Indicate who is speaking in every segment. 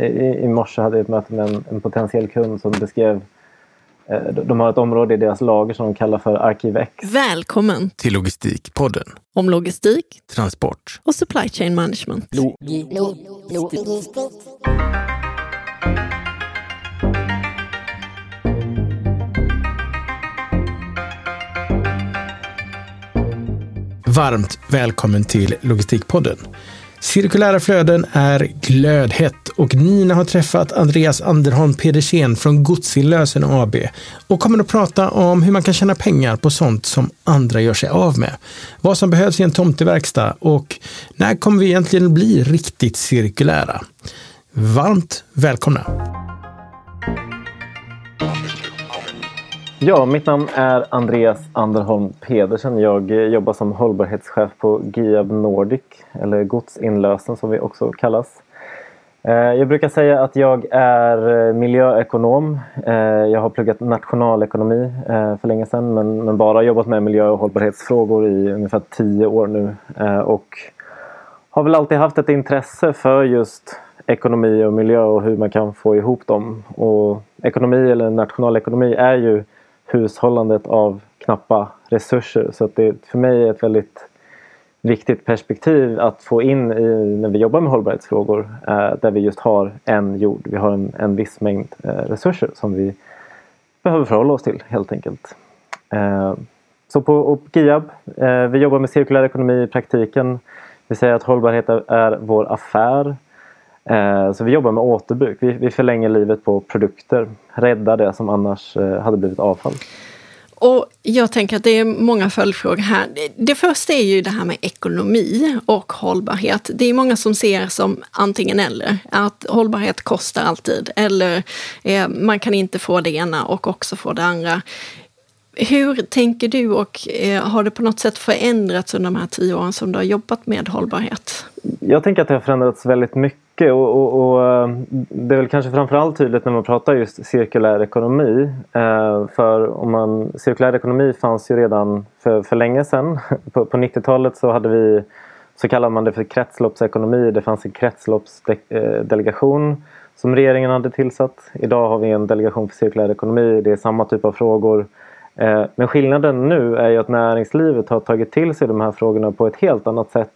Speaker 1: I, I morse hade jag ett möte med en, en potentiell kund som beskrev eh, de har ett område i deras lager som de kallar för Arkivex.
Speaker 2: Välkommen
Speaker 3: till Logistikpodden.
Speaker 2: Om logistik,
Speaker 3: transport
Speaker 2: och supply chain management. Lo lo lo
Speaker 3: Varmt välkommen till Logistikpodden. Cirkulära flöden är glödhett och Nina har träffat Andreas Anderholm Pedersen från Godsinlösen AB och kommer att prata om hur man kan tjäna pengar på sånt som andra gör sig av med. Vad som behövs i en tomteverkstad och när kommer vi egentligen bli riktigt cirkulära? Varmt välkomna!
Speaker 1: Ja, mitt namn är Andreas Anderholm Pedersen. Jag jobbar som hållbarhetschef på Giab Nordic, eller Godsinlösen som vi också kallas. Eh, jag brukar säga att jag är eh, miljöekonom. Eh, jag har pluggat nationalekonomi för länge sedan men, men bara jobbat med miljö och hållbarhetsfrågor i ungefär tio år nu. Och har väl alltid haft ett intresse för just ekonomi och miljö och hur man kan få ihop dem. Och ekonomi eller nationalekonomi är ju hushållandet av knappa resurser. Så att det för mig är ett väldigt viktigt perspektiv att få in i, när vi jobbar med hållbarhetsfrågor eh, där vi just har en jord. Vi har en, en viss mängd eh, resurser som vi behöver förhålla oss till helt enkelt. Eh, så på GIAB, eh, vi jobbar med cirkulär ekonomi i praktiken. Vi säger att hållbarhet är vår affär. Eh, så vi jobbar med återbruk. Vi, förlänger livet på produkter. Räddar det som annars eh, hade blivit avfall.
Speaker 2: Och jag tänker att det är många följdfrågor här. Det första är ju det här med ekonomi och hållbarhet. Det är många som ser som antingen eller. Att hållbarhet kostar alltid eller eh, man kan inte få det ena och också få det andra. Hur tänker du och eh, har det på något sätt förändrats under de här tio åren som du har jobbat med hållbarhet?
Speaker 1: Jag tänker att det har förändrats väldigt mycket och, och, och eh, det är väl kanske framförallt tydligt när man pratar just cirkulär ekonomi. Eh, för om man, cirkulär ekonomi fanns ju redan för, för länge sedan. På, på 90-talet så hade vi så kallade man det för kretsloppsekonomi. Det fanns en kretsloppsdelegation eh, som regeringen hade tillsatt. Idag har vi en delegation för cirkulär ekonomi. Det är samma typ av frågor. Men skillnaden nu är ju att näringslivet har tagit till sig de här frågorna på ett helt annat sätt.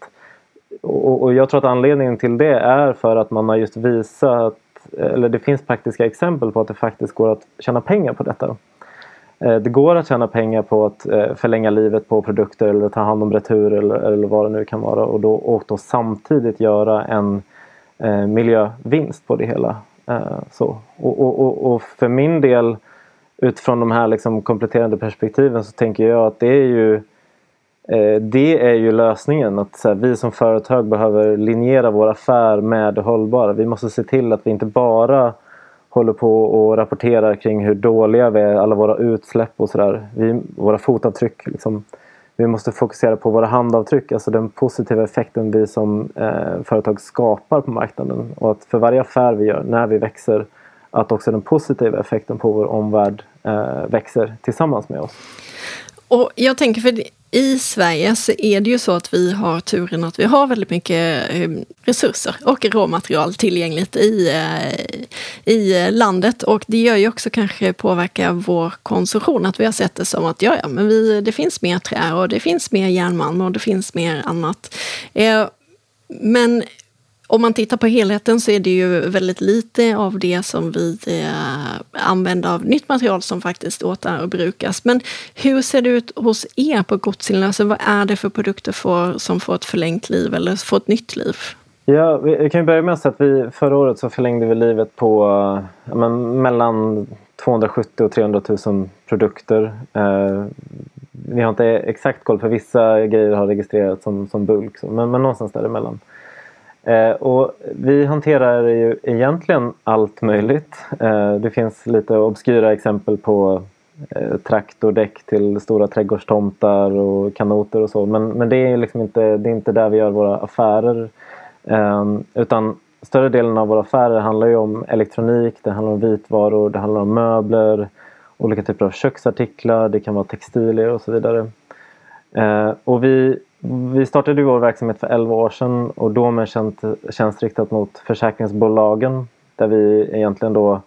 Speaker 1: Och jag tror att anledningen till det är för att man har just visat, eller det finns praktiska exempel på att det faktiskt går att tjäna pengar på detta. Eh, det går att tjäna pengar på att eh, förlänga livet på produkter eller ta hand om retur eller, eller vad det nu kan vara och då, och då samtidigt göra en eh, miljövinst på det hela. Så. Och, och, och för min del utifrån de här liksom kompletterande perspektiven så tänker jag att det är ju eh, Eh, det är ju lösningen. Att här, vi som företag behöver linjera vår affär med det hållbara. Vi måste se till att vi inte bara håller på och rapporterar kring hur dåliga vi är, alla våra utsläpp och sådär. Våra fotavtryck. Liksom. Vi måste fokusera på våra handavtryck, alltså den positiva effekten vi som eh, företag skapar på marknaden. Och att för varje affär vi gör, när vi växer, att också den positiva effekten på vår omvärld eh, växer tillsammans med oss.
Speaker 2: Och jag tänker för i Sverige så är det ju så att vi har turen att vi har väldigt mycket ehm, resurser och råmaterial tillgängligt i, eh, i landet. Och det gör ju också kanske påverka vår konsumtion. Att vi har sett det som att ja, ja men vi, det finns mer trä och det finns mer järnmalm och det finns mer annat. Eh, men om man tittar på helheten så är det ju väldigt lite av det som vi eh, använder av nytt material som faktiskt återbrukas. Men hur ser det ut hos er på Godsinlösen? Alltså, vad är det för produkter för, som får ett förlängt liv eller får ett nytt liv?
Speaker 1: Ja, vi kan börja med att säga att vi förra året så förlängde vi livet på men, mellan 270 och 300 000 produkter. Eh, vi har inte exakt koll för vissa grejer har registrerats som, som bulk, men, men någonstans däremellan. Eh, och vi hanterar ju egentligen allt möjligt. Eh, det finns lite obskyra exempel på eh, traktordäck till stora trädgårdstomtar och kanoter och så. Men, men det är liksom inte, det är inte där vi gör våra affärer. Ehm, utan större delen av våra affärer handlar ju om elektronik, det handlar om vitvaror, det handlar om möbler, olika typer av köksartiklar, det kan vara textilier och så vidare. Eh, och vi vi startade vår verksamhet för 11 år sedan och då med tjänst, tjänst riktat mot försäkringsbolagen. där vi egentligen då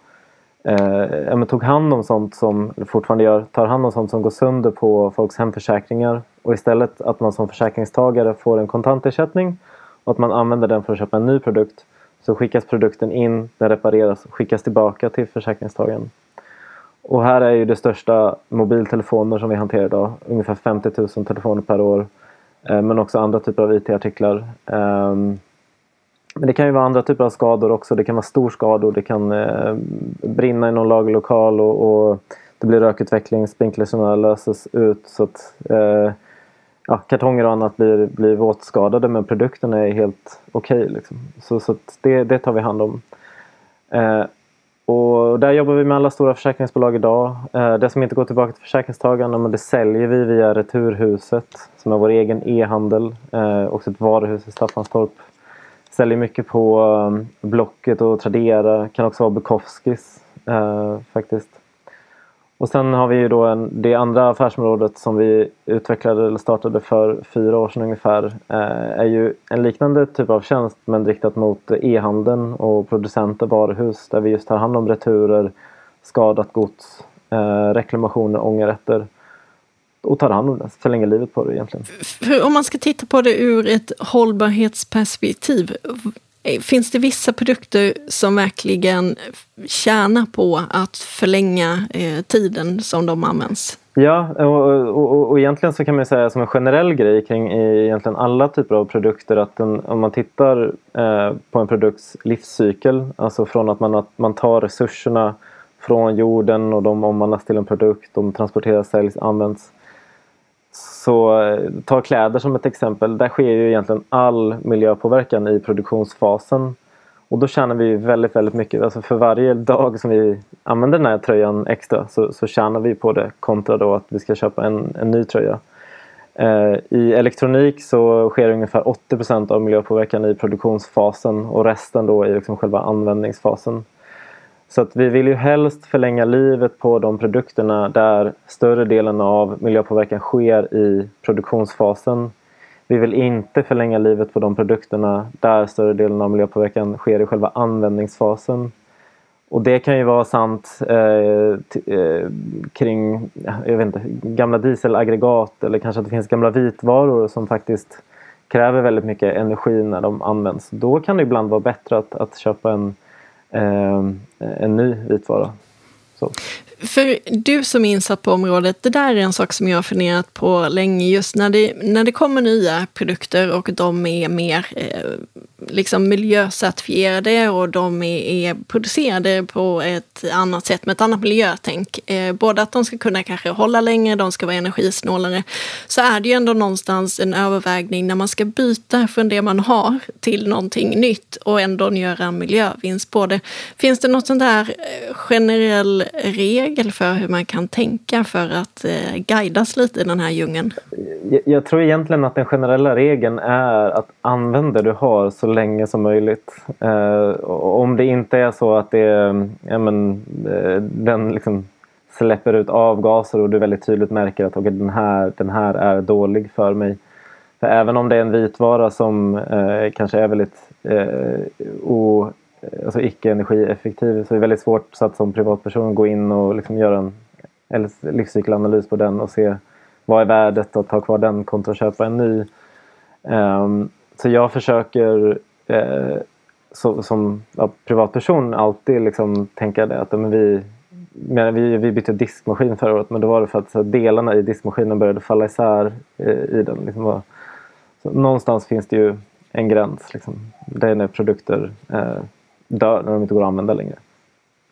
Speaker 1: eh, tog hand om sånt som, eller fortfarande gör, tar hand om sånt som går sönder på folks hemförsäkringar och istället att man som försäkringstagare får en kontantersättning och att man använder den för att köpa en ny produkt så skickas produkten in, den repareras och skickas tillbaka till försäkringstagaren. Och här är ju det största mobiltelefoner som vi hanterar idag. Ungefär 50 000 telefoner per år. Eh, men också andra typer av IT-artiklar. Ehm, men det kan ju vara andra typer av skador också. Det kan vara storskador. Det kan eh, brinna i någon lagerlokal och, och det blir rökutveckling. Sprinklerserna löses ut så att eh, ja, kartonger och annat blir, blir våtskadade men produkterna är helt okej. Okay, liksom. Så, så det, det tar vi hand om. Eh, där jobbar vi med alla stora försäkringsbolag idag. Eh, det som inte går tillbaka till försäkringstagarna men det säljer vi via Returhuset som är vår egen e-handel. Eh, också ett varuhus i Staffanstorp. Säljer mycket på eh, Blocket och Tradera. Kan också vara Bukowskis faktiskt. Och sen har vi ju då en, det andra affärsområdet som vi utvecklade eller startade för fyra år sedan ungefär. Eh, är ju en liknande typ av tjänst men riktat mot e-handeln och producenter, varuhus där vi just tar hand om returer, skadat gods, eh, reklamationer, ångerrätter och tar hand om det, förlänger livet på det egentligen.
Speaker 2: För om man ska titta på det ur ett hållbarhetsperspektiv, Eh, finns det vissa produkter som verkligen tjänar på att förlänga eh, tiden som de används?
Speaker 1: Ja, och, och, och egentligen så kan man säga som en generell grej kring eh, egentligen alla typer av produkter att den, om man tittar eh, på en produkts livscykel, alltså från att man, att man tar resurserna från jorden och de omvandlas till en produkt, de transporteras, säljs, används så eh, ta kläder som ett exempel. Där sker ju egentligen all miljöpåverkan i produktionsfasen. Och då tjänar vi väldigt, väldigt mycket. Alltså för varje dag som vi använder den här tröjan extra så, så tjänar vi på det kontra då att vi ska köpa en, en ny tröja. Eh, I elektronik så sker ungefär 80% av miljöpåverkan i produktionsfasen och resten då i liksom själva användningsfasen. Så att vi vill ju helst förlänga livet på de produkterna där större delen av miljöpåverkan sker i produktionsfasen. Vi vill inte förlänga livet på de produkterna där större delen av miljöpåverkan sker i själva användningsfasen. Och det kan ju vara sant eh, eh, kring jag vet inte, gamla dieselaggregat eller kanske att det finns gamla vitvaror som faktiskt kräver väldigt mycket energi när de används. Då kan det ibland vara bättre att, att köpa en eh, Ehm, en ny vitvara. Så.
Speaker 2: För du som är insatt på området, det där är en sak som jag har funderat på länge. Just när det, när det kommer nya produkter och de är mer eh, liksom miljöcertifierade och de är, är, producerade på ett annat sätt med ett annat miljötänk. Eh, både att de ska kunna kanske hålla längre, de ska vara energisnålare. Så är det ju ändå någonstans en övervägning när man ska byta från det man har till någonting nytt och ändå göra en miljövinst på det. Finns det något sånt där eh, generell regel för hur man kan tänka för att eh, guidas lite i den här djungeln?
Speaker 1: Jag, jag tror egentligen att den generella regeln är att använda du har så länge som möjligt. Eh, om det inte är så att det, ja, men, eh, den liksom släpper ut avgaser och du väldigt tydligt märker att okay, den, här, den här är dålig för mig. För även om det är en vitvara som eh, kanske är väldigt eh, o, Eh, alltså icke energieffektiv så det är väldigt svårt så att som privatperson gå in och liksom göra en livscykelanalys på den och se vad är värdet att ha kvar den kontra att köpa en ny. Um, så jag försöker eh, så, som ja, privatperson alltid liksom tänka det att men vi, men vi, vi bytte diskmaskin förra året men då var det för att så, delarna i diskmaskinen började falla isär eh, i den. Liksom, så, någonstans finns det ju en gräns. Liksom. Det är när produkter eh, dör när de inte går att använda längre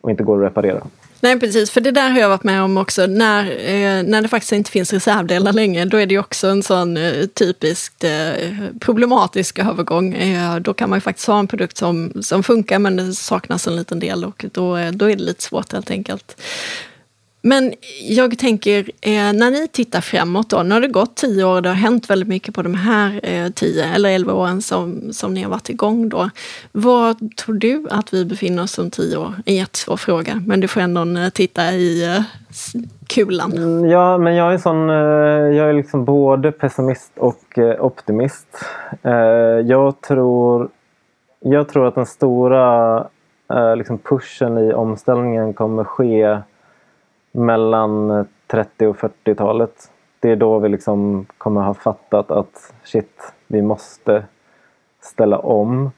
Speaker 1: och inte går att reparera.
Speaker 2: Nej precis, för det där har jag varit med om också. När, eh, när det faktiskt inte finns reservdelar längre, då är det också en sån eh, typiskt eh, problematisk övergång. Eh, då kan man ju faktiskt ha en produkt som, som funkar men det saknas en liten del och då, eh, då är det lite svårt helt enkelt. Men jag tänker, eh, när ni tittar framåt då, nu har det gått tio år, det har hänt väldigt mycket på de här eh, tio eller elva åren som, som ni har varit igång då. Var tror du att vi befinner oss om tio år? En jättesvår fråga, men du får ändå eh, titta i kulan.
Speaker 1: Mm, ja, men jag är sån, jag är liksom både pessimist och optimist. Jag tror, jag tror att den stora liksom pushen i omställningen kommer ske mellan 30 och 40-talet. Det är då vi liksom kommer ha fattat att shit, vi måste ställa om.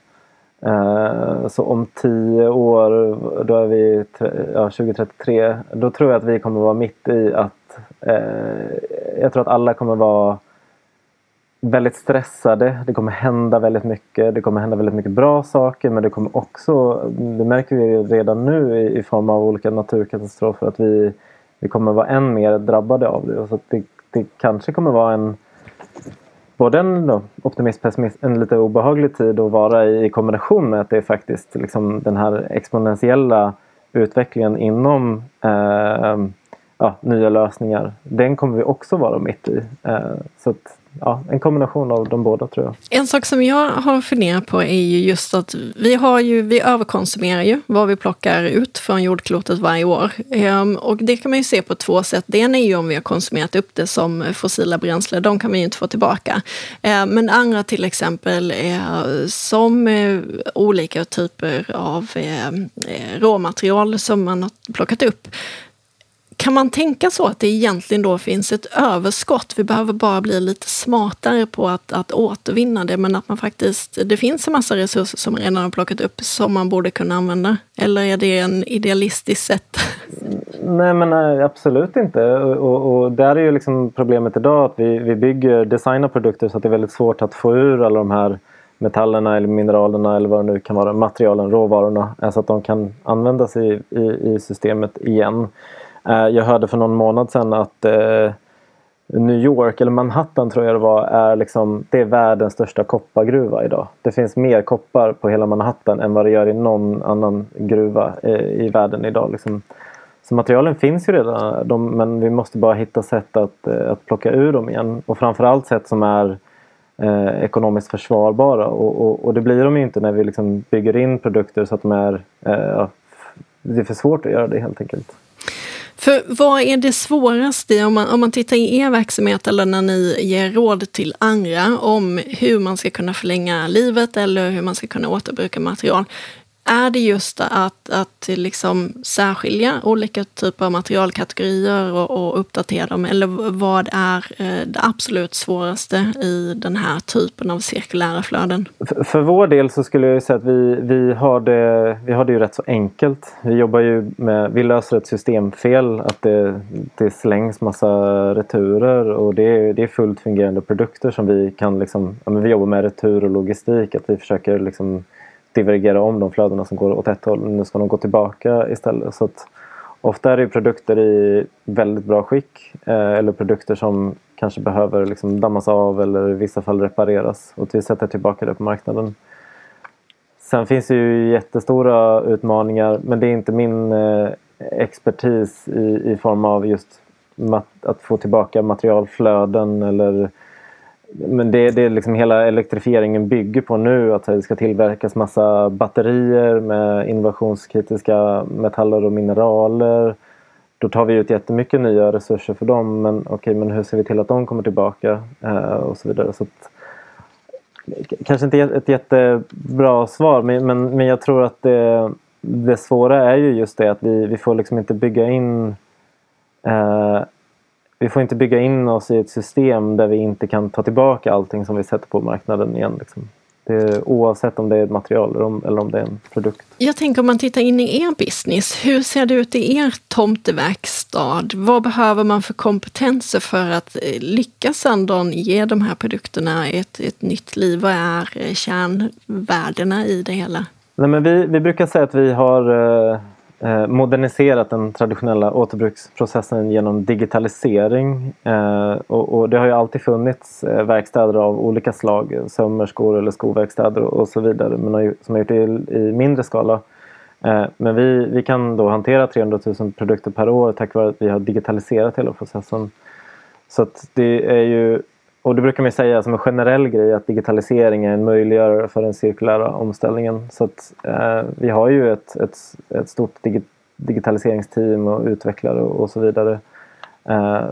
Speaker 1: Eh, så om tio år, då är vi ja, 2033, då tror jag att vi kommer vara mitt i att eh, jag tror att alla kommer vara väldigt stressade. Det kommer hända väldigt mycket. Det kommer hända väldigt mycket bra saker men det kommer också, det märker vi redan nu i, i form av olika naturkatastrofer, att vi, vi kommer vara än mer drabbade av det. Så det, det kanske kommer vara en både en då, optimist pessimist, en lite obehaglig tid att vara i, i kombination med att det är faktiskt liksom den här exponentiella utvecklingen inom eh, ja, nya lösningar. Den kommer vi också vara mitt i. Eh, så att, ja, en kombination av de båda tror jag.
Speaker 2: En sak som jag har funderat på är ju just att vi, har ju, vi överkonsumerar ju vad vi plockar ut från jordklotet varje år. Ehm, och det kan man ju se på två sätt. Det ena är ju om vi har konsumerat upp det som fossila bränslen, de kan vi ju inte få tillbaka. Ehm, men andra till exempel är som eh, olika typer av ehm, eh, råmaterial som man har plockat upp kan man tänka så att det egentligen då finns ett överskott? Vi behöver bara bli lite smartare på att, att återvinna det, men att man faktiskt, det finns en massa resurser som man redan har plockat upp som man borde kunna använda. Eller är det en idealistisk sätt?
Speaker 1: Nej men absolut inte. Och, och där är ju liksom problemet idag att vi, vi bygger, designar produkter så att det är väldigt svårt att få ur alla de här metallerna eller mineralerna eller vad det nu kan vara, materialen, råvarorna, så att de kan användas i, i, i systemet igen. Eh, jag hörde för någon månad sedan att eh, New York, eller Manhattan tror jag det var, är, liksom, det är världens största koppargruva idag. Det finns mer koppar på hela Manhattan än vad det gör i någon annan gruva eh, i, världen idag. Liksom. Så materialen finns ju redan, de, men vi måste bara hitta sätt att, att plocka ur dem igen. Och framförallt sätt som är eh, ekonomiskt försvarbara. Och, och, och, det blir de ju inte när vi liksom bygger in produkter så att de är... Eh, det är för svårt att göra det helt enkelt.
Speaker 2: För vad är det svåraste om man, om man tittar i er verksamhet eller när ni ger råd till andra om hur man ska kunna förlänga livet eller hur man ska kunna återbruka material? Är det just att, att liksom särskilja olika typer av materialkategorier och, och uppdatera dem? Eller vad är eh, det absolut svåraste i den här typen av cirkulära flöden?
Speaker 1: För, för vår del så skulle jag säga att vi, vi, har det, vi har det ju rätt så enkelt. Vi jobbar ju med, vi löser ett systemfel, att det, det slängs massa returer och det är, det är fullt fungerande produkter som vi kan liksom, ja, men vi jobbar med retur och logistik, att vi försöker liksom divergera om de flödena som går åt ett håll. Nu ska de gå tillbaka istället. Så att ofta är det produkter i väldigt bra skick eh, eller produkter som kanske behöver liksom dammas av eller i vissa fall repareras och att vi sätter tillbaka det på marknaden. Sen finns det ju jättestora utmaningar men det är inte min eh, expertis i, i form av just att få tillbaka materialflöden eller men det, det är liksom hela elektrifieringen bygger på nu att det ska tillverkas massa batterier med innovationskritiska metaller och mineraler. Då tar vi ut jättemycket nya resurser för dem men okej, okay, men hur ser vi till att de kommer tillbaka eh, och så vidare. Så att, kanske inte ett jättebra svar men, men, men jag tror att det, det svåra är ju just det att vi, vi får liksom inte bygga in eh, vi får inte bygga in oss i ett system där vi inte kan ta tillbaka allting som vi sätter på marknaden igen. Liksom. Det, oavsett om det är ett material eller om, eller om det är en produkt.
Speaker 2: Jag tänker om man tittar in i er business, hur ser det ut i er tomteverkstad? Vad behöver man för kompetenser för att eh, lyckas ändå ge de här produkterna ett, ett nytt liv? Vad är eh, kärnvärdena i det hela?
Speaker 1: Nej, men vi, vi brukar säga att vi har Eh, Eh, moderniserat den traditionella återbruksprocessen genom digitalisering. Eh, och, och, det har ju alltid funnits eh, verkstäder av olika slag, sömmerskor eller skoverkstäder och, och så vidare, men har ju, som har gjort det i, i mindre skala. Eh, men vi, vi kan då hantera 300 000 produkter per år tack vare att vi har digitaliserat hela processen. Så att det är ju och det brukar man säga som en generell grej att digitalisering är en möjliggörare för den cirkulära omställningen. Så att, eh, vi har ju ett, ett, ett stort dig digitaliseringsteam och utvecklare och, och så vidare. Eh,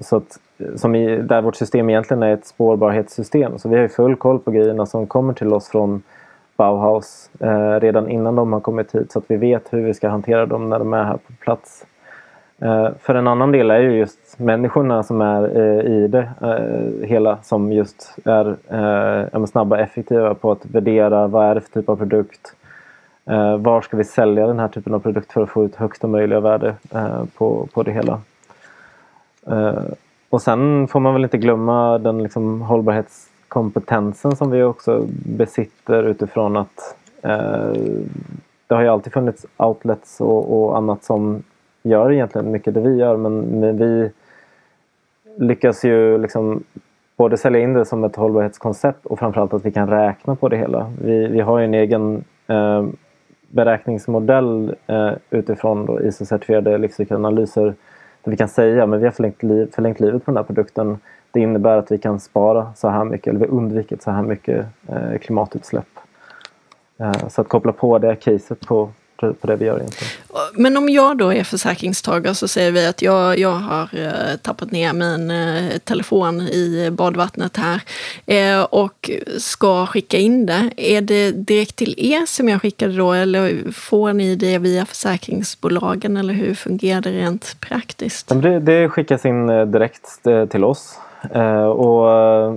Speaker 1: så att, som i, där vårt system egentligen är ett spårbarhetssystem. Så vi har ju full koll på grejerna som kommer till oss från Bauhaus eh, redan innan de har kommit hit så att vi vet hur vi ska hantera dem när de är här på plats. Eh, för en annan del är ju just människorna som är eh, i det eh, hela som just är snabba och effektiva på att värdera vad är det för typ av produkt. Var ska vi sälja den här typen av produkt för att få ut högsta möjliga värde på, på det hela. och sen får man väl inte glömma den liksom hållbarhetskompetensen som vi också besitter utifrån att det har ju alltid funnits outlets och, och annat som gör egentligen mycket det vi gör men, men vi lyckas ju liksom både sälja in det som ett hållbarhetskoncept och framförallt att vi kan räkna på det hela. Vi, vi har en egen eh, beräkningsmodell eh, utifrån ISO-certifierade livscykelanalyser där vi kan säga men vi har förlängt, liv, förlängt livet på den här produkten. Det innebär att vi kan spara så här mycket eller vi har undvikit så här mycket eh, klimatutsläpp. Eh, så att koppla på det caset på på det vi gör egentligen.
Speaker 2: Men om jag då är försäkringstagare så säger vi att jag, jag har eh, tappat ner min eh, telefon i badvattnet här eh, och ska skicka in det. Är det direkt till er som jag skickar det då eller får ni det via försäkringsbolagen eller hur fungerar det rent praktiskt?
Speaker 1: Det, det skickas in direkt till oss Eh, och eh,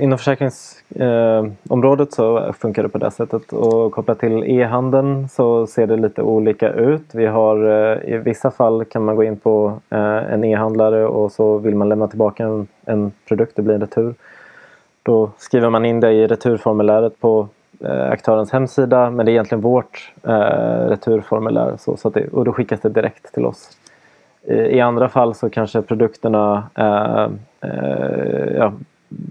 Speaker 1: inom försäkringsområdet eh, så funkar det på det sättet och kopplat till e-handeln så ser det lite olika ut. Vi har, eh, I vissa fall kan man gå in på eh, en e-handlare och så vill man lämna tillbaka en, en produkt, det blir en retur. Då skriver man in det i returformuläret på aktörens hemsida men det är egentligen vårt returformulär så, så det, och då skickas det direkt till oss. Eh, I andra fall så kanske produkterna eh, eh, ja,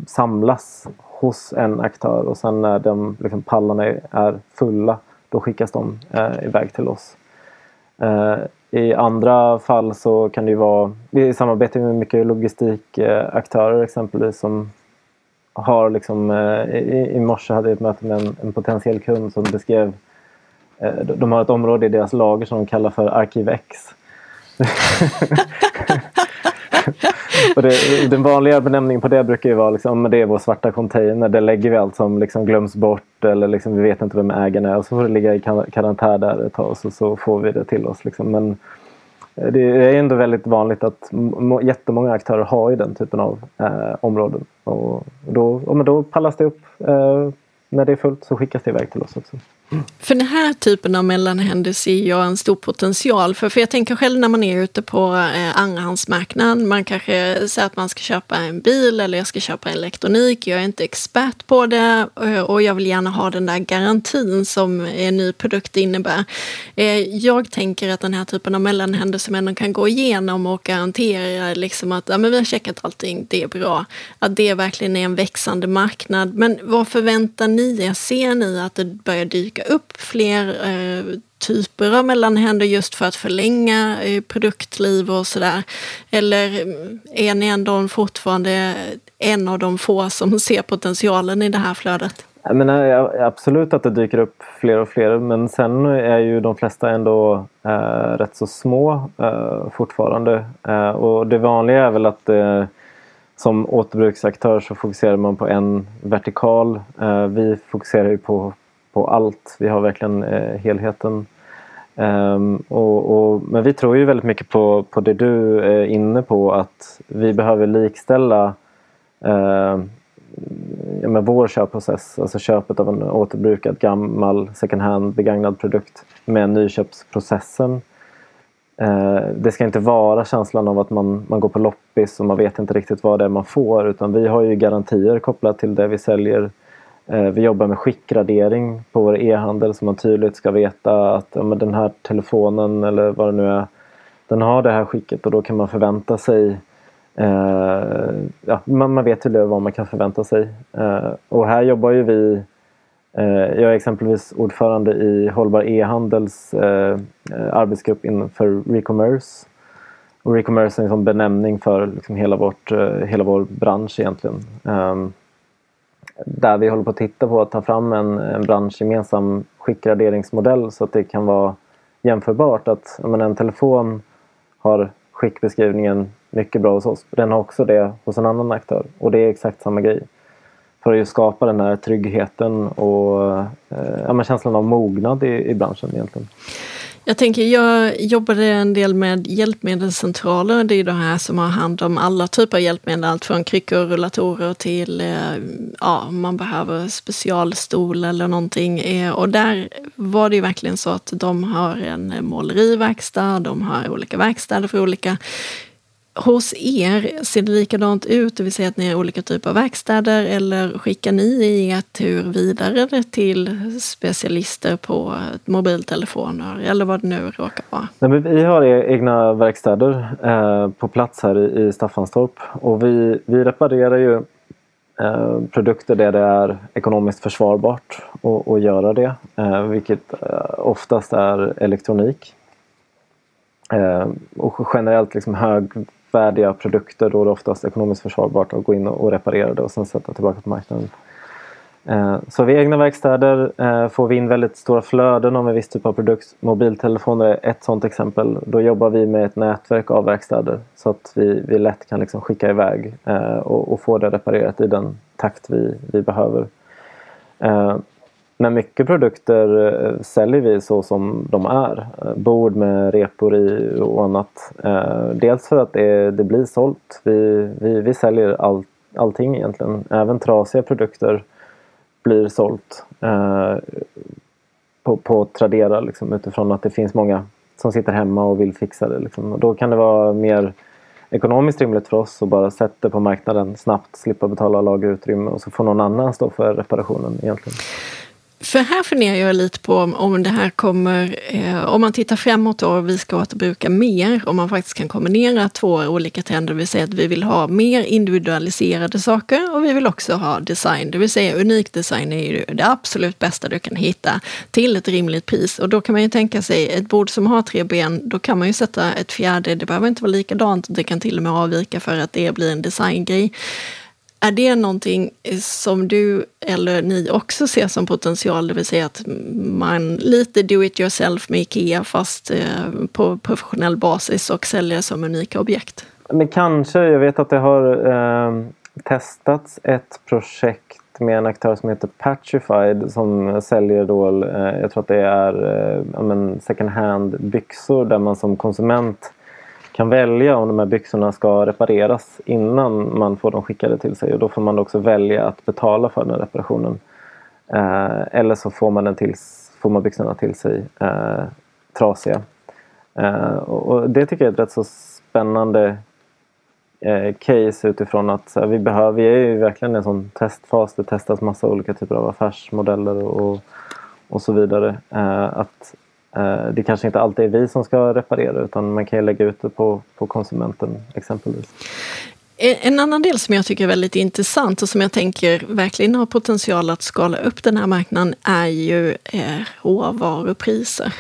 Speaker 1: samlas hos en aktör och sen när de liksom, pallarna är fulla då skickas de eh, iväg till oss. Eh, I andra fall så kan det ju vara, vi samarbetar med mycket logistikaktörer exempelvis som har liksom, eh, i, i morse hade jag ett möte med en, en potentiell kund som beskrev eh, de har ett område i deras lager som de kallar för Arkiv X och det, den vanliga benämningen på det brukar ju vara liksom, det är vår svarta container. Där lägger vi allt som liksom glöms bort eller liksom, vi vet inte vem ägaren är. Och så får det ligga i karantän där ett tag och så, så får vi det till oss. Liksom. Men eh, det är ändå väldigt vanligt att jättemånga aktörer har ju den typen av eh, områden. Och då, och då pallas det upp. Eh, när det är fullt så skickas det iväg till oss också.
Speaker 2: För den här typen av mellanhänder ser jag en stor potential för. För jag tänker själv när man är ute på eh, andrahandsmarknaden. Man kanske säger att man ska köpa en bil eller jag ska köpa elektronik. Jag är inte expert på det eh, och jag vill gärna ha den där garantin som en ny produkt innebär. Eh, jag tänker att den här typen av mellanhänder som ändå kan gå igenom och garantera liksom att ja, men vi har checkat allting, det är bra. Att det verkligen är en växande marknad. Men vad förväntar ni er? Ser ni att det börjar dyka upp fler eh, typer av mellanhänder just för att förlänga eh, produktliv och sådär? Eller eh, är ni ändå fortfarande en av de få som ser potentialen i det här flödet?
Speaker 1: Jag menar, absolut att det dyker upp fler och fler men sen är ju de flesta ändå eh, rätt så små eh, fortfarande. Eh, och det vanliga är väl att eh, som återbruksaktör så fokuserar man på en vertikal. Eh, vi fokuserar ju på på allt. Vi har verkligen eh, helheten. Um, och, och, men vi tror ju väldigt mycket på, på det du är inne på att vi behöver likställa ehm, ja, med vår köpprocess, alltså köpet av en återbrukad gammal second hand begagnad produkt med nyköpsprocessen. Eh, det ska inte vara känslan av att man, man går på loppis och man vet inte riktigt vad det är man får utan vi har ju garantier kopplat till det vi säljer Eh, Eh, vi jobbar med skickgradering på vår e-handel så man tydligt ska veta att ja, den här telefonen eller vad det nu är den har det här skicket och då kan man förvänta sig eh, ja, man, man vet tydligare vad man kan förvänta sig. Eh, och här jobbar ju vi eh, jag är exempelvis ordförande i Hållbar e-handels eh, arbetsgrupp inför Recommerce. Och Recommerce är en benämning för liksom hela, vårt, eh, hela vår bransch egentligen. Um, där vi håller på att titta på att ta fram en, en branschgemensam skickgraderingsmodell så att det kan vara jämförbart. Att men, en telefon har skickbeskrivningen mycket bra hos oss. Den har också det hos en annan aktör och det är exakt samma grej. för att skapa den här tryggheten och eh, ja, känslan av mognad i, i branschen egentligen.
Speaker 2: Jag tänker, jag jobbade en del med hjälpmedelscentraler. Det är de här som har hand om alla typer av hjälpmedel. Allt från kryckor och rullatorer till eh, ja, man behöver specialstol eller någonting. Eh, och där var det ju verkligen så att de har en måleriverkstad, de har olika verkstäder för olika Hos er, ser det likadant ut? Det vill säga att ni har olika typer av verkstäder eller skickar ni er tur vidare till specialister på mobiltelefoner eller vad det nu råkar vara?
Speaker 1: Nej, vi har e- egna verkstäder eh, på plats här i, i Staffanstorp och vi, vi reparerar ju eh, produkter där det är ekonomiskt försvarbart att göra det, eh, vilket eh, oftast är elektronik. Eh, och generellt liksom hög färdiga produkter då är det oftast ekonomiskt försvarbart att gå in och reparera det och sen sätta tillbaka på marknaden. Eh, så vid egna verkstäder eh, får vi in väldigt stora flöden av en viss typ av produkt. Mobiltelefoner är ett sådant exempel. Då jobbar vi med ett nätverk av verkstäder så att vi, vi lätt kan liksom skicka iväg eh, och, och, få det reparerat i den takt vi, vi behöver. Men mycket produkter eh, säljer vi så som de är. Eh, bord med repor i och annat. Eh, dels för att det, det blir sålt. Vi, vi, vi säljer all, allting egentligen. Även trasiga produkter blir sålt på, på Tradera liksom, utifrån att det finns många som sitter hemma och vill fixa det. Liksom. Och då kan det vara mer ekonomiskt rimligt för oss att bara sätta det på marknaden snabbt, slippa betala lagerutrymme och så får någon annan stå för reparationen egentligen.
Speaker 2: För här funderar jag lite på om det här kommer, eh, om man tittar framåt då och vi ska återbruka mer, om man faktiskt kan kombinera två olika trender, det vill säga att vi vill ha mer individualiserade saker och vi vill också ha design, det vill säga unik design är ju det absolut bästa du kan hitta till ett rimligt pris. Och då kan man ju tänka sig ett bord som har tre ben, då kan man ju sätta ett fjärde, det behöver inte vara likadant, det kan till och med avvika för att det blir en designgrej. Är det någonting eh, som du eller ni också ser som potential, det vill säga att man lite do it yourself med IKEA fast eh, på professionell basis och säljer som unika objekt?
Speaker 1: Men kanske, jag vet att det har eh, testats ett projekt med en aktör som heter Patchified som säljer då, eh, jag tror att det är eh, second hand byxor där man som konsument kan välja om de här byxorna ska repareras innan man får dem skickade till sig och då får man också välja att betala för den reparationen. Eh, eller så får man, den till, får man byxorna till sig eh, trasiga. Eh, och det tycker jag är ett rätt så spännande eh, case utifrån att här, vi, behöver, vi är ju verkligen i en sån testfas. Det testas massa olika typer av affärsmodeller och, och så vidare. Eh, att Eh, det kanske inte alltid är vi som ska reparera utan man kan ju lägga ut det på, på konsumenten exempelvis.
Speaker 2: En annan del som jag tycker är väldigt intressant och som jag tänker verkligen har potential att skala upp den här marknaden är ju eh, råvarupriser.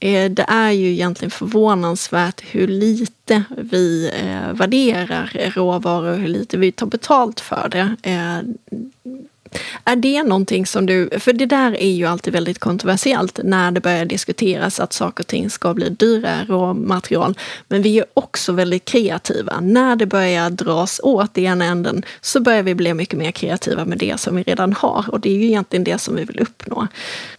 Speaker 2: Eh, det är ju egentligen förvånansvärt hur lite vi värderar råvaror hur lite vi tar betalt för det. Är det någonting som du, för det där är ju alltid väldigt kontroversiellt när det börjar diskuteras att saker och ting ska bli dyrare råmaterial. Men vi är också väldigt kreativa. När det börjar dras åt i ena änden så börjar vi bli mycket mer kreativa med det som vi redan har och det är ju egentligen det som vi vill uppnå.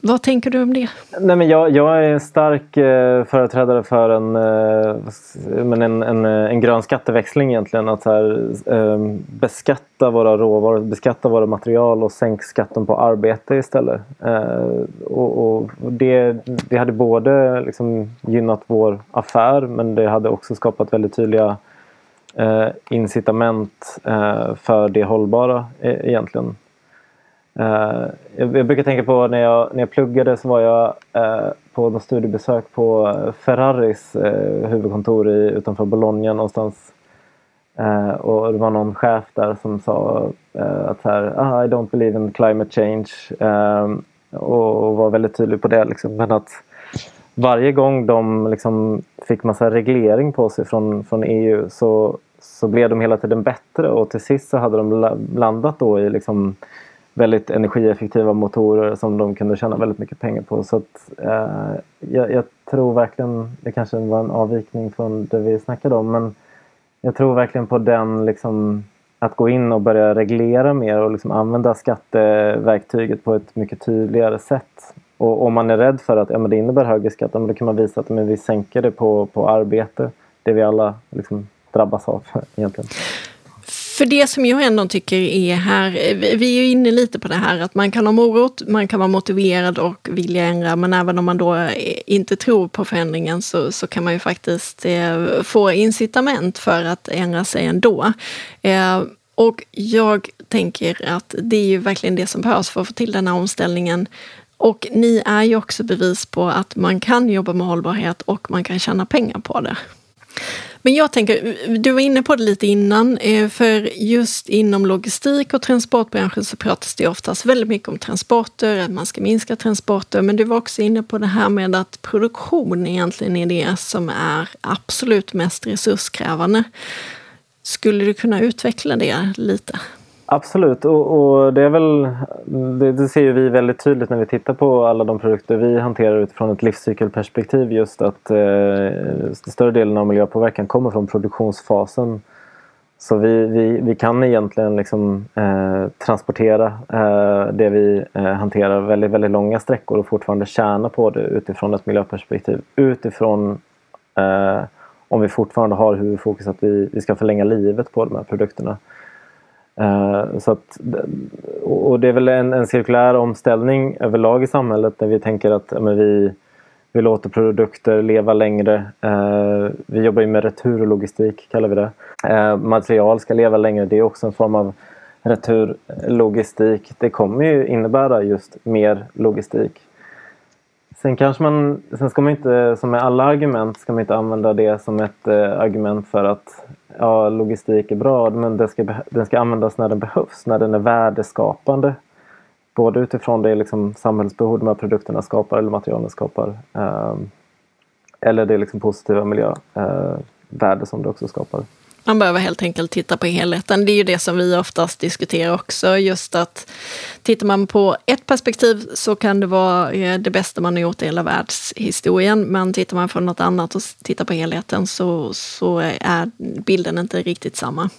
Speaker 2: Vad tänker du om det?
Speaker 1: Nej, men jag, jag är en stark eh, företrädare för en, eh, men en, en, en grön skatteväxling egentligen. Att här, eh, beskatta våra råvaror, beskatta våra material och sänk skatten på arbete istället. Eh, och, och, det, det hade både liksom gynnat vår affär men det hade också skapat väldigt tydliga eh, incitament eh, för det hållbara eh, egentligen. Eh, jag, jag, brukar tänka på när jag, när jag pluggade så var jag eh, på något studiebesök på eh, Ferraris eh, huvudkontor i, utanför Bologna någonstans Uh, och det var någon chef där som sa uh, att här, ah, I don't believe in climate change. Uh, och, var väldigt tydlig på det. Liksom. Men att varje gång de liksom, fick massa reglering på sig från, från EU så, så blev de hela tiden bättre och till sist så hade de landat då i liksom, väldigt energieffektiva motorer som de kunde tjäna väldigt mycket pengar på. Så att, eh, jag, jag tror verkligen, det kanske var en avvikning från det vi snackade om, men jag tror verkligen på den liksom att gå in och börja reglera mer och liksom använda skatteverktyget på ett mycket tydligare sätt. Och om man är rädd för att ja, men det innebär högre skatt, då kan man visa att men vi sänker det på, på arbete. Det vi alla liksom drabbas av egentligen.
Speaker 2: För det som jag ändå tycker är här, eh, vi är ju inne lite på det här att man kan ha morot, man kan vara motiverad och vilja ändra, men även om man då eh, inte tror på förändringen så, så kan man ju faktiskt eh, få incitament för att ändra sig ändå. Eh, och jag tänker att det är ju verkligen det som behövs för att få till den här omställningen. Och ni är ju också bevis på att man kan jobba med hållbarhet och man kan tjäna pengar på det. Men jag tänker, du var inne på det lite innan, eh, för just inom logistik och transportbranschen så pratas det oftast väldigt mycket om transporter, att man ska minska transporter, men du var också inne på det här med att produktion egentligen är det som är absolut mest resurskrävande. Skulle du kunna utveckla det lite?
Speaker 1: Absolut, och, och, det är väl det, det, ser ju vi väldigt tydligt när vi tittar på alla de produkter vi hanterar utifrån ett livscykelperspektiv just att eh, större delen av miljöpåverkan kommer från produktionsfasen. Så vi, vi, vi kan egentligen liksom, eh, transportera eh, det vi eh, hanterar väldigt, väldigt långa sträckor och fortfarande tjäna på det utifrån ett miljöperspektiv. Utifrån eh, om vi fortfarande har huvudfokus att vi, vi ska förlänga livet på de här produkterna. Uh, så att, och det är väl en, en cirkulär omställning överlag i samhället där vi tänker att men vi, vi låter produkter leva längre. Uh, vi jobbar ju med returlogistik, kallar vi det. Uh, material ska leva längre, det är också en form av returlogistik. Det kommer ju innebära just mer logistik. Sen kanske man, sen ska man inte, som med alla argument, ska man inte använda det som ett argument för att ja, logistik är bra men den ska, den ska användas när den behövs, när den är värdeskapande. Både utifrån det liksom samhällsbehov de här produkterna skapar eller materialen skapar. Eh, eller det liksom positiva miljövärde eh, som det också skapar.
Speaker 2: Man behöver helt enkelt titta på helheten. Det är ju det som vi oftast diskuterar också. Just att tittar man på ett perspektiv så kan det vara eh, det bästa man har gjort i hela världshistorien. Men tittar man på något annat och tittar på helheten så, så är bilden inte riktigt samma.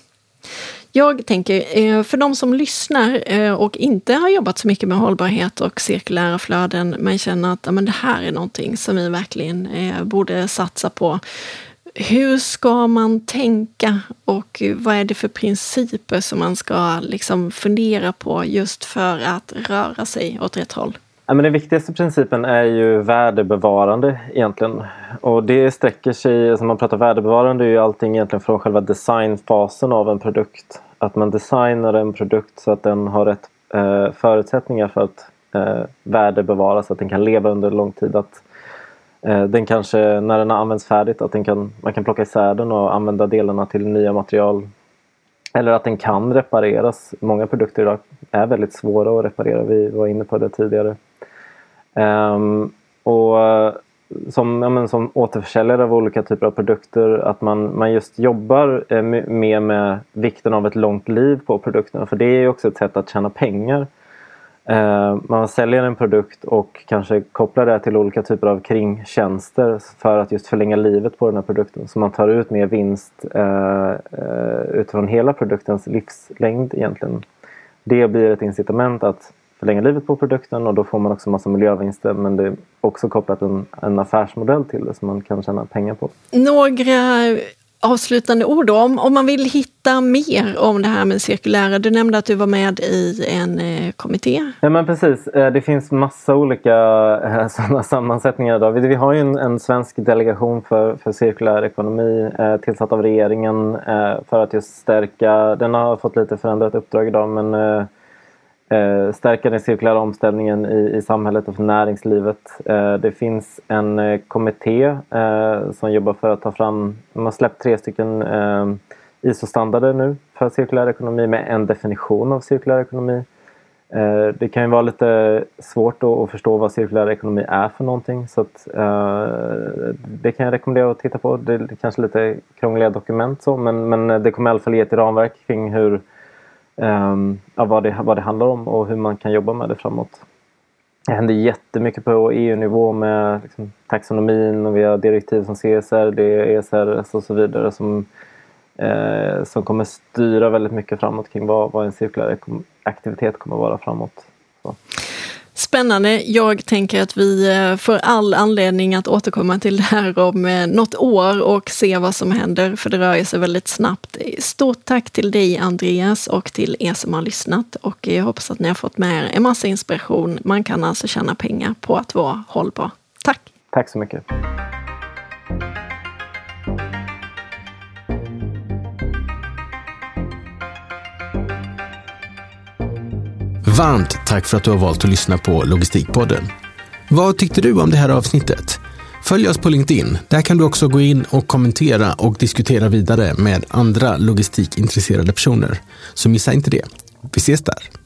Speaker 2: Jag tänker, eh, för de som lyssnar eh, och inte har jobbat så mycket med hållbarhet och cirkulära flöden men känner att men det här är någonting som vi verkligen borde satsa på hur ska man tänka och vad är det för principer som man ska liksom fundera på just för att röra sig åt rätt håll?
Speaker 1: Ja, men den viktigaste principen är ju värdebevarande egentligen. Och det sträcker sig, när man pratar värdebevarande, är ju allting egentligen från själva designfasen av en produkt. Att man designar en produkt så att den har rätt eh, förutsättningar för att eh, värdebevaras, så att den kan leva under lång tid. Att Eh, den kanske, när den har använts färdigt, att den kan, man kan plocka isär den och använda delarna till nya material. Eller att den kan repareras. Många produkter idag är väldigt svåra att reparera. Vi var inne på det tidigare. Um, och eh, som, ja, men, som återförsäljare av olika typer av produkter att man, man just jobbar eh, med, med vikten av ett långt liv på produkterna. För det är också ett sätt att tjäna pengar. Eh, man säljer en produkt och kanske kopplar det till olika typer av kringtjänster för att just förlänga livet på den här produkten. Så man tar ut mer vinst eh, eh, utifrån hela produktens livslängd egentligen. Det blir ett incitament att förlänga livet på produkten och då får man också massa miljövinster men det är också kopplat en, en affärsmodell till det som man kan tjäna pengar på.
Speaker 2: Några avslutande ord om, om man vill hitta mer om det här med cirkulära. Du nämnde att du var med i en eh, kommitté.
Speaker 1: Ja men precis, eh, det finns massa olika eh, sådana sammansättningar idag. Vi, vi har ju en, en, svensk delegation för, för cirkulär ekonomi eh, tillsatt av regeringen eh, för att just stärka, den har fått lite förändrat uppdrag idag men eh, eh, stärka den cirkulära omställningen i, i samhället och för näringslivet. Eh, det finns en eh, kommitté eh, som jobbar för att ta fram, de har släppt tre stycken eh, ISO-standarder nu för cirkulär ekonomi med en definition av cirkulär ekonomi. Eh, det kan ju vara lite svårt att förstå vad cirkulär ekonomi är för någonting så att, eh, det kan jag rekommendera att titta på. Det är kanske lite krångliga dokument så men, men det kommer i alla fall ge ett ramverk kring hur Ehm, ja, vad, det, vad det handlar om och hur man kan jobba med det framåt. Det händer jättemycket på EU-nivå med liksom, taxonomin och vi har direktiv som CSR, det är ESRS och så vidare som eh, som kommer styra väldigt mycket framåt kring vad, vad en cirkulär aktivitet kommer vara framåt. Så.
Speaker 2: Spännande. Jag tänker att vi eh, får all anledning att återkomma till det här om eh, något år och se vad som händer, för det rör sig väldigt snabbt. Stort tack till dig Andreas och till er som har lyssnat och jag hoppas att ni har fått med er en massa inspiration. Man kan alltså tjäna pengar på att vara hållbar. Tack!
Speaker 1: Tack så mycket!
Speaker 3: Varmt tack för att du har valt att lyssna på Logistikpodden. Vad tyckte du om det här avsnittet? Följ oss på LinkedIn. Där kan du också gå in och kommentera och diskutera vidare med andra logistikintresserade personer. Så missa inte det. Vi ses där!